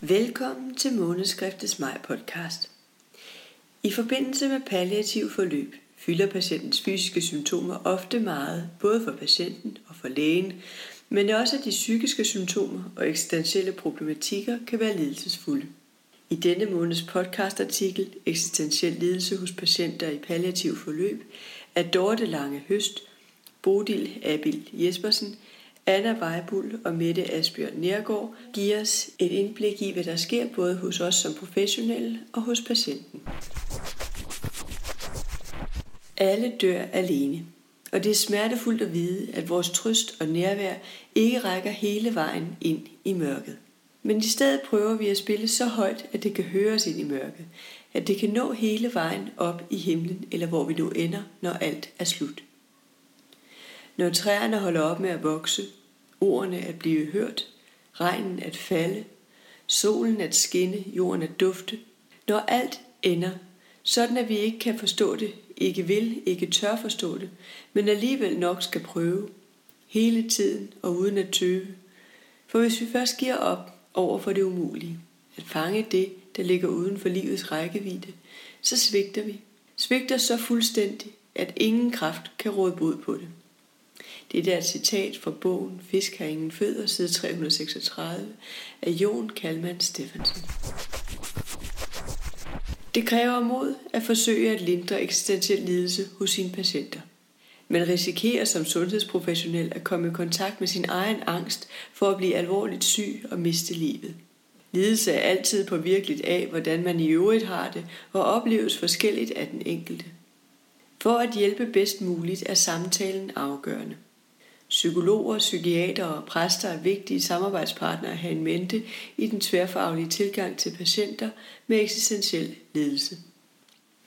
Velkommen til Måneskriftets Maj podcast. I forbindelse med palliativ forløb fylder patientens fysiske symptomer ofte meget, både for patienten og for lægen, men også at de psykiske symptomer og eksistentielle problematikker kan være lidelsesfulde. I denne måneds podcastartikel Eksistentiel lidelse hos patienter i palliativ forløb af Dorte Lange Høst, Bodil Abil Jespersen, Anna Vejbul og Mette Asbjørn Nergård giver os et indblik i, hvad der sker både hos os som professionelle og hos patienten. Alle dør alene, og det er smertefuldt at vide, at vores trøst og nærvær ikke rækker hele vejen ind i mørket. Men i stedet prøver vi at spille så højt, at det kan høres ind i mørket, at det kan nå hele vejen op i himlen, eller hvor vi nu ender, når alt er slut. Når træerne holder op med at vokse, ordene at blive hørt, regnen at falde, solen at skinne, jorden at dufte, når alt ender, sådan at vi ikke kan forstå det, ikke vil, ikke tør forstå det, men alligevel nok skal prøve, hele tiden og uden at tøve. For hvis vi først giver op over for det umulige, at fange det, der ligger uden for livets rækkevidde, så svigter vi. Svigter så fuldstændig, at ingen kraft kan råde bod på det. Det er et citat fra bogen Fisk har ingen fødder, side 336 af Jon Kalman Steffensen. Det kræver mod at forsøge at lindre eksistentiel lidelse hos sine patienter. Man risikerer som sundhedsprofessionel at komme i kontakt med sin egen angst for at blive alvorligt syg og miste livet. Lidelse er altid påvirkeligt af, hvordan man i øvrigt har det, og opleves forskelligt af den enkelte. For at hjælpe bedst muligt er samtalen afgørende. Psykologer, psykiater og præster er vigtige samarbejdspartnere at have en mente i den tværfaglige tilgang til patienter med eksistentiel lidelse.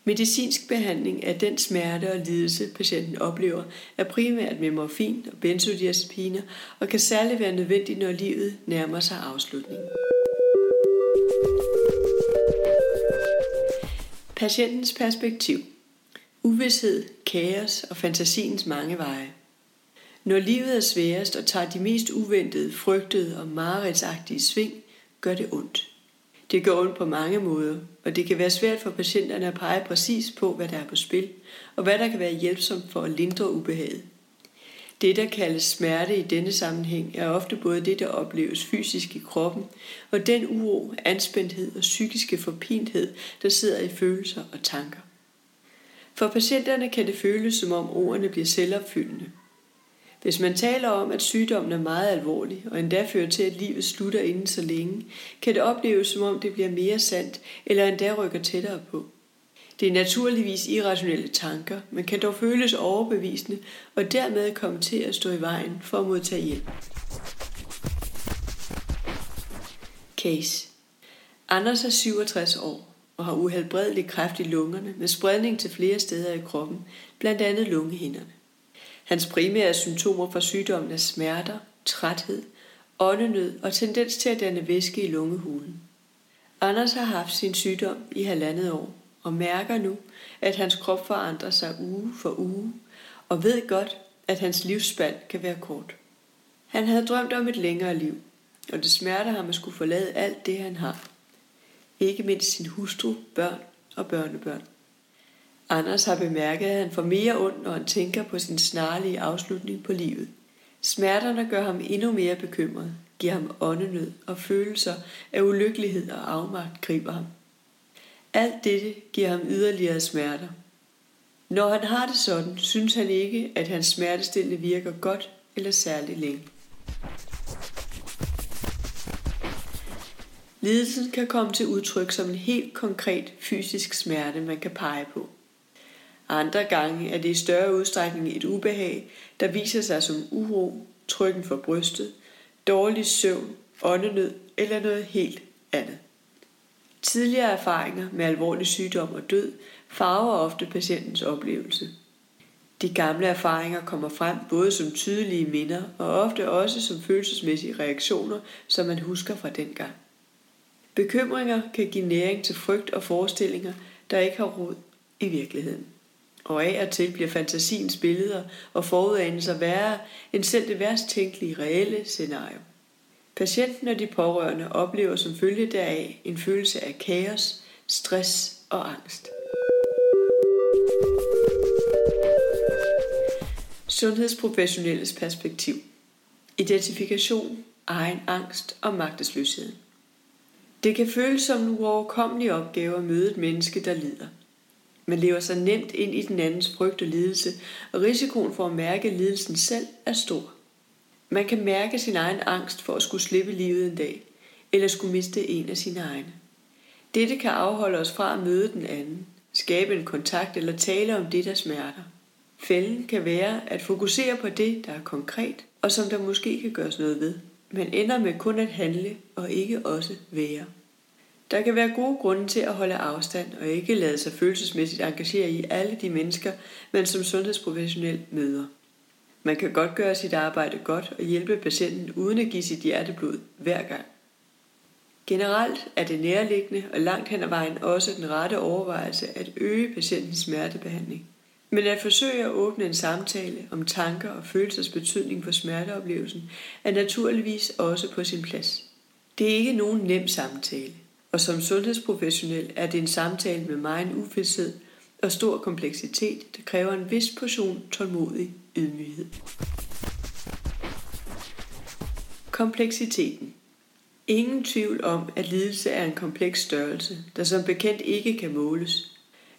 Medicinsk behandling af den smerte og lidelse, patienten oplever, er primært med morfin og benzodiazepiner og kan særligt være nødvendig, når livet nærmer sig afslutningen. Patientens perspektiv. Uvidshed, kaos og fantasiens mange veje. Når livet er sværest og tager de mest uventede, frygtede og mareridtsagtige sving, gør det ondt. Det gør ondt på mange måder, og det kan være svært for patienterne at pege præcis på, hvad der er på spil, og hvad der kan være hjælpsomt for at lindre ubehaget. Det, der kaldes smerte i denne sammenhæng, er ofte både det, der opleves fysisk i kroppen, og den uro, anspændthed og psykiske forpinthed, der sidder i følelser og tanker. For patienterne kan det føles, som om ordene bliver selvopfyldende. Hvis man taler om, at sygdommen er meget alvorlig, og endda fører til, at livet slutter inden så længe, kan det opleves, som om det bliver mere sandt, eller endda rykker tættere på. Det er naturligvis irrationelle tanker, men kan dog føles overbevisende, og dermed komme til at stå i vejen for at modtage hjælp. Case Anders er 67 år og har uhelbredelig kræft i lungerne med spredning til flere steder i kroppen, blandt andet lungehinderne. Hans primære symptomer for sygdommen er smerter, træthed, åndenød og tendens til at danne væske i lungehulen. Anders har haft sin sygdom i halvandet år og mærker nu, at hans krop forandrer sig uge for uge og ved godt, at hans livsspand kan være kort. Han havde drømt om et længere liv, og det smerter ham at skulle forlade alt det, han har. Ikke mindst sin hustru, børn og børnebørn. Anders har bemærket, at han får mere ondt, når han tænker på sin snarlige afslutning på livet. Smerterne gør ham endnu mere bekymret, giver ham åndenød og følelser af ulykkelighed og afmagt griber ham. Alt dette giver ham yderligere smerter. Når han har det sådan, synes han ikke, at hans smertestillende virker godt eller særlig længe. Lidelsen kan komme til udtryk som en helt konkret fysisk smerte, man kan pege på. Andre gange er det i større udstrækning et ubehag, der viser sig som uro, trykken for brystet, dårlig søvn, åndenød eller noget helt andet. Tidligere erfaringer med alvorlig sygdom og død farver ofte patientens oplevelse. De gamle erfaringer kommer frem både som tydelige minder og ofte også som følelsesmæssige reaktioner, som man husker fra dengang. Bekymringer kan give næring til frygt og forestillinger, der ikke har rod i virkeligheden og af og til bliver fantasiens billeder og forudanelser værre end selv det værst tænkelige reelle scenario. Patienten og de pårørende oplever som følge deraf en følelse af kaos, stress og angst. Sundhedsprofessionelles perspektiv. Identifikation, egen angst og magtesløshed. Det kan føles som en uoverkommelig opgave at møde et menneske, der lider. Man lever sig nemt ind i den andens frygt og lidelse, og risikoen for at mærke lidelsen selv er stor. Man kan mærke sin egen angst for at skulle slippe livet en dag, eller skulle miste en af sine egne. Dette kan afholde os fra at møde den anden, skabe en kontakt eller tale om det, der smerter. Fælden kan være at fokusere på det, der er konkret, og som der måske kan gøres noget ved. Man ender med kun at handle og ikke også være. Der kan være gode grunde til at holde afstand og ikke lade sig følelsesmæssigt engagere i alle de mennesker, man som sundhedsprofessionel møder. Man kan godt gøre sit arbejde godt og hjælpe patienten uden at give sit hjerteblod hver gang. Generelt er det nærliggende og langt hen ad vejen også den rette overvejelse at øge patientens smertebehandling. Men at forsøge at åbne en samtale om tanker og følelsers betydning for smerteoplevelsen er naturligvis også på sin plads. Det er ikke nogen nem samtale, og som sundhedsprofessionel er det en samtale med meget uvidshed og stor kompleksitet, der kræver en vis portion tålmodig ydmyghed. Kompleksiteten Ingen tvivl om, at lidelse er en kompleks størrelse, der som bekendt ikke kan måles.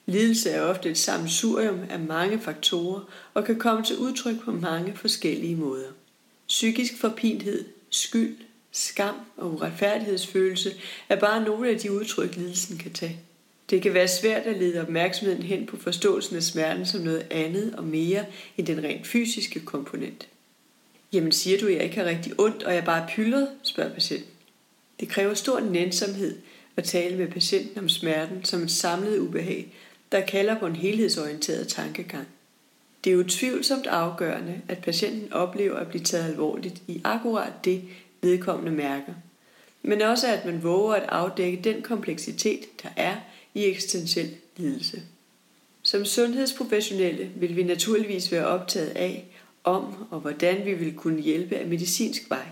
Lidelse er ofte et sammensurium af mange faktorer og kan komme til udtryk på mange forskellige måder. Psykisk forpinthed, skyld, skam og uretfærdighedsfølelse er bare nogle af de udtryk, lidelsen kan tage. Det kan være svært at lede opmærksomheden hen på forståelsen af smerten som noget andet og mere end den rent fysiske komponent. Jamen siger du, at jeg ikke har rigtig ondt, og jeg bare pyldret, spørger patienten. Det kræver stor nænsomhed at tale med patienten om smerten som et samlet ubehag, der kalder på en helhedsorienteret tankegang. Det er utvivlsomt afgørende, at patienten oplever at blive taget alvorligt i akkurat det, vedkommende mærker. Men også at man våger at afdække den kompleksitet, der er i eksistentiel lidelse. Som sundhedsprofessionelle vil vi naturligvis være optaget af, om og hvordan vi vil kunne hjælpe af medicinsk vej.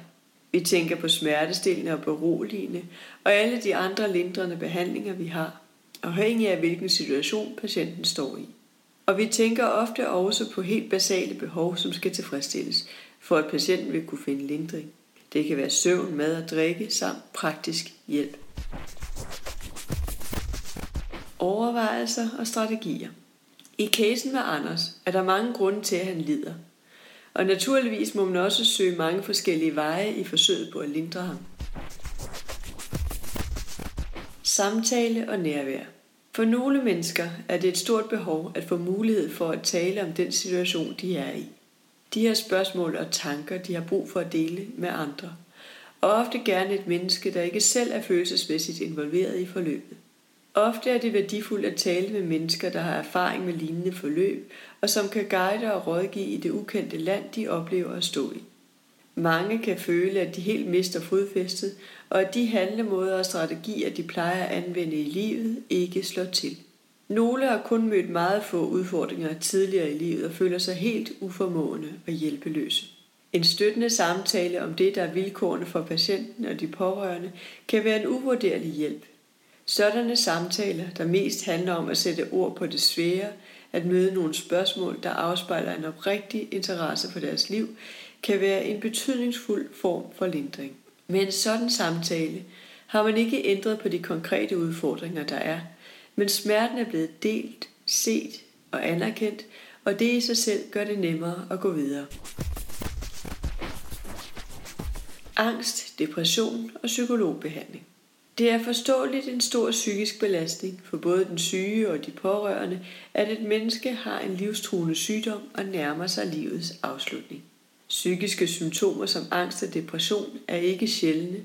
Vi tænker på smertestillende og beroligende og alle de andre lindrende behandlinger, vi har, afhængig af hvilken situation patienten står i. Og vi tænker ofte også på helt basale behov, som skal tilfredsstilles, for at patienten vil kunne finde lindring. Det kan være søvn, mad og drikke samt praktisk hjælp. Overvejelser og strategier. I casen med Anders er der mange grunde til, at han lider – og naturligvis må man også søge mange forskellige veje i forsøget på at lindre ham. Samtale og nærvær. For nogle mennesker er det et stort behov at få mulighed for at tale om den situation, de er i. De her spørgsmål og tanker, de har brug for at dele med andre. Og ofte gerne et menneske, der ikke selv er følelsesmæssigt involveret i forløbet. Ofte er det værdifuldt at tale med mennesker, der har erfaring med lignende forløb, og som kan guide og rådgive i det ukendte land, de oplever at stå i. Mange kan føle, at de helt mister fodfæstet, og at de handlemåder og strategier, de plejer at anvende i livet, ikke slår til. Nogle har kun mødt meget få udfordringer tidligere i livet og føler sig helt uformående og hjælpeløse. En støttende samtale om det, der er vilkårene for patienten og de pårørende, kan være en uvurderlig hjælp – Sådanne samtaler, der mest handler om at sætte ord på det svære, at møde nogle spørgsmål, der afspejler en oprigtig interesse for deres liv, kan være en betydningsfuld form for lindring. Med en sådan samtale har man ikke ændret på de konkrete udfordringer, der er, men smerten er blevet delt, set og anerkendt, og det i sig selv gør det nemmere at gå videre. Angst, depression og psykologbehandling. Det er forståeligt en stor psykisk belastning for både den syge og de pårørende, at et menneske har en livstruende sygdom og nærmer sig livets afslutning. Psykiske symptomer som angst og depression er ikke sjældne,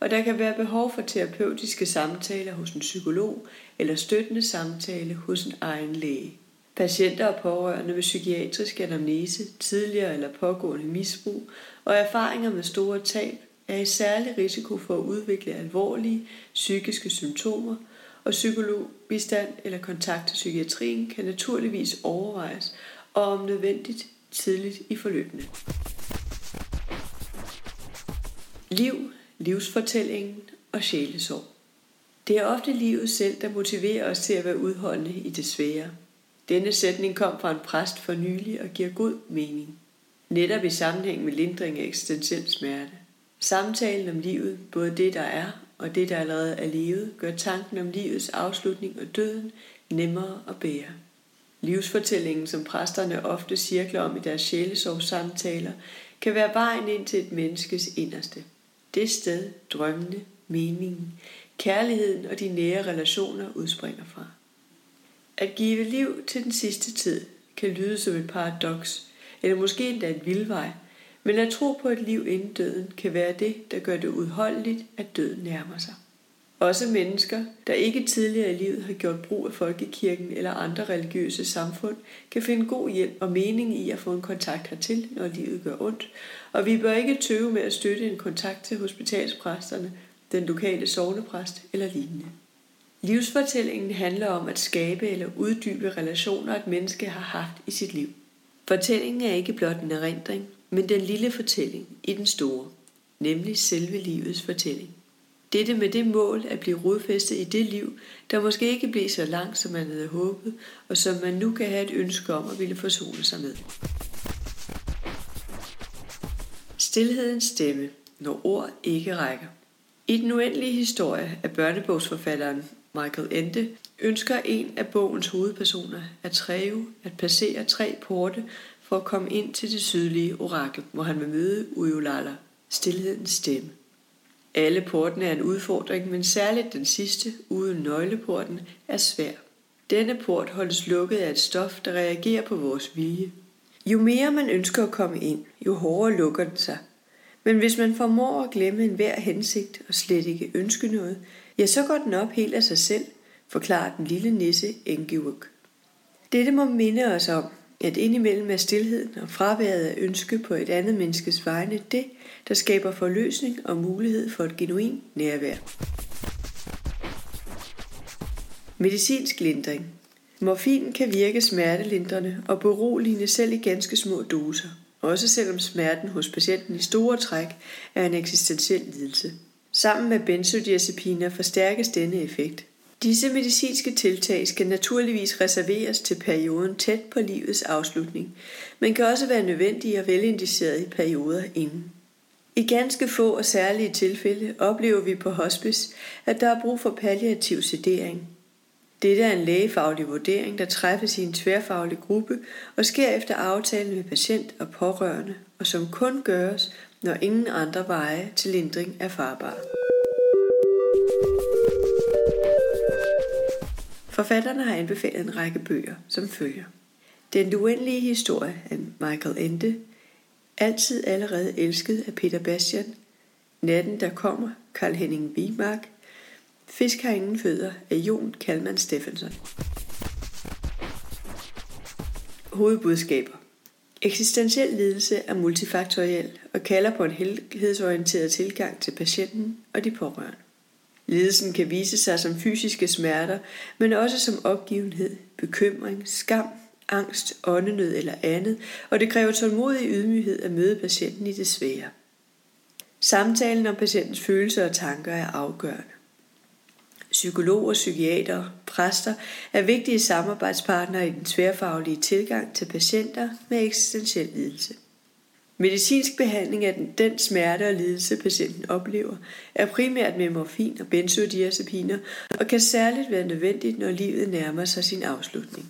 og der kan være behov for terapeutiske samtaler hos en psykolog eller støttende samtale hos en egen læge. Patienter og pårørende med psykiatrisk anamnese, tidligere eller pågående misbrug og erfaringer med store tab er i særlig risiko for at udvikle alvorlige psykiske symptomer og psykologbistand eller kontakt til psykiatrien kan naturligvis overvejes og om nødvendigt tidligt i forløbene. Liv, livsfortællingen og sjælesorg. Det er ofte livet selv, der motiverer os til at være udholdende i det svære. Denne sætning kom fra en præst for nylig og giver god mening. Netop i sammenhæng med lindring af eksistentiel smerte. Samtalen om livet, både det der er og det der allerede er levet, gør tanken om livets afslutning og døden nemmere at bære. Livsfortællingen, som præsterne ofte cirkler om i deres sjælesorgssamtaler, kan være vejen ind til et menneskes inderste. Det sted, drømmene, meningen, kærligheden og de nære relationer udspringer fra. At give liv til den sidste tid kan lyde som et paradoks, eller måske endda en vildvej, men at tro på et liv inden døden kan være det, der gør det udholdeligt, at døden nærmer sig. Også mennesker, der ikke tidligere i livet har gjort brug af folkekirken eller andre religiøse samfund, kan finde god hjælp og mening i at få en kontakt hertil, når livet gør ondt, og vi bør ikke tøve med at støtte en kontakt til hospitalspræsterne, den lokale sovnepræst eller lignende. Livsfortællingen handler om at skabe eller uddybe relationer, et menneske har haft i sit liv. Fortællingen er ikke blot en erindring, men den lille fortælling i den store, nemlig selve livets fortælling. Dette med det mål at blive rodfæstet i det liv, der måske ikke blev så langt, som man havde håbet, og som man nu kan have et ønske om at ville forsone sig med. Stilhedens stemme, når ord ikke rækker. I den uendelige historie af børnebogsforfatteren Michael Ende ønsker en af bogens hovedpersoner at træve at passere tre porte for at komme ind til det sydlige orakel, hvor han vil møde Ujulala, stilhedens stemme. Alle portene er en udfordring, men særligt den sidste, uden nøgleporten, er svær. Denne port holdes lukket af et stof, der reagerer på vores vilje. Jo mere man ønsker at komme ind, jo hårdere lukker den sig. Men hvis man formår at glemme enhver hensigt og slet ikke ønske noget, ja, så går den op helt af sig selv, forklarer den lille nisse Engiwuk. Dette må minde os om, at indimellem er stillheden og fraværet af ønske på et andet menneskes vegne det, der skaber forløsning og mulighed for et genuin nærvær. Medicinsk lindring. Morfin kan virke smertelindrende og beroligende selv i ganske små doser, også selvom smerten hos patienten i store træk er en eksistentiel lidelse. Sammen med benzodiazepiner forstærkes denne effekt. Disse medicinske tiltag skal naturligvis reserveres til perioden tæt på livets afslutning, men kan også være nødvendige og velindiceret i perioder inden. I ganske få og særlige tilfælde oplever vi på hospice, at der er brug for palliativ sedering. Dette er en lægefaglig vurdering, der træffes i en tværfaglig gruppe og sker efter aftale med patient og pårørende, og som kun gøres, når ingen andre veje til lindring er farbare. Forfatterne har anbefalet en række bøger, som følger. Den uendelige historie af Michael Ende, Altid allerede elsket af Peter Bastian, Natten der kommer, Karl Henning Wiemark, Fisk har ingen fødder af Jon Kalman Steffensen. Hovedbudskaber Eksistentiel lidelse er multifaktoriel og kalder på en helhedsorienteret tilgang til patienten og de pårørende. Lidelsen kan vise sig som fysiske smerter, men også som opgivenhed, bekymring, skam, angst, åndenød eller andet, og det kræver tålmodig ydmyghed at møde patienten i det svære. Samtalen om patientens følelser og tanker er afgørende. Psykologer, psykiater, præster er vigtige samarbejdspartnere i den tværfaglige tilgang til patienter med eksistentiel lidelse. Medicinsk behandling af den, den smerte og lidelse, patienten oplever, er primært med morfin og benzodiazepiner og kan særligt være nødvendigt, når livet nærmer sig sin afslutning.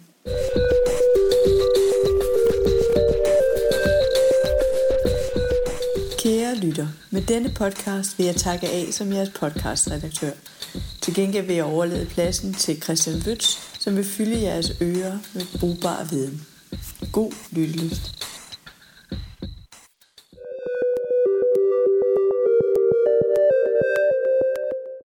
Kære lytter, med denne podcast vil jeg takke af som jeres podcastredaktør. Til gengæld vil jeg overlade pladsen til Christian Wøtz, som vil fylde jeres ører med brugbar viden. God lyttelyst.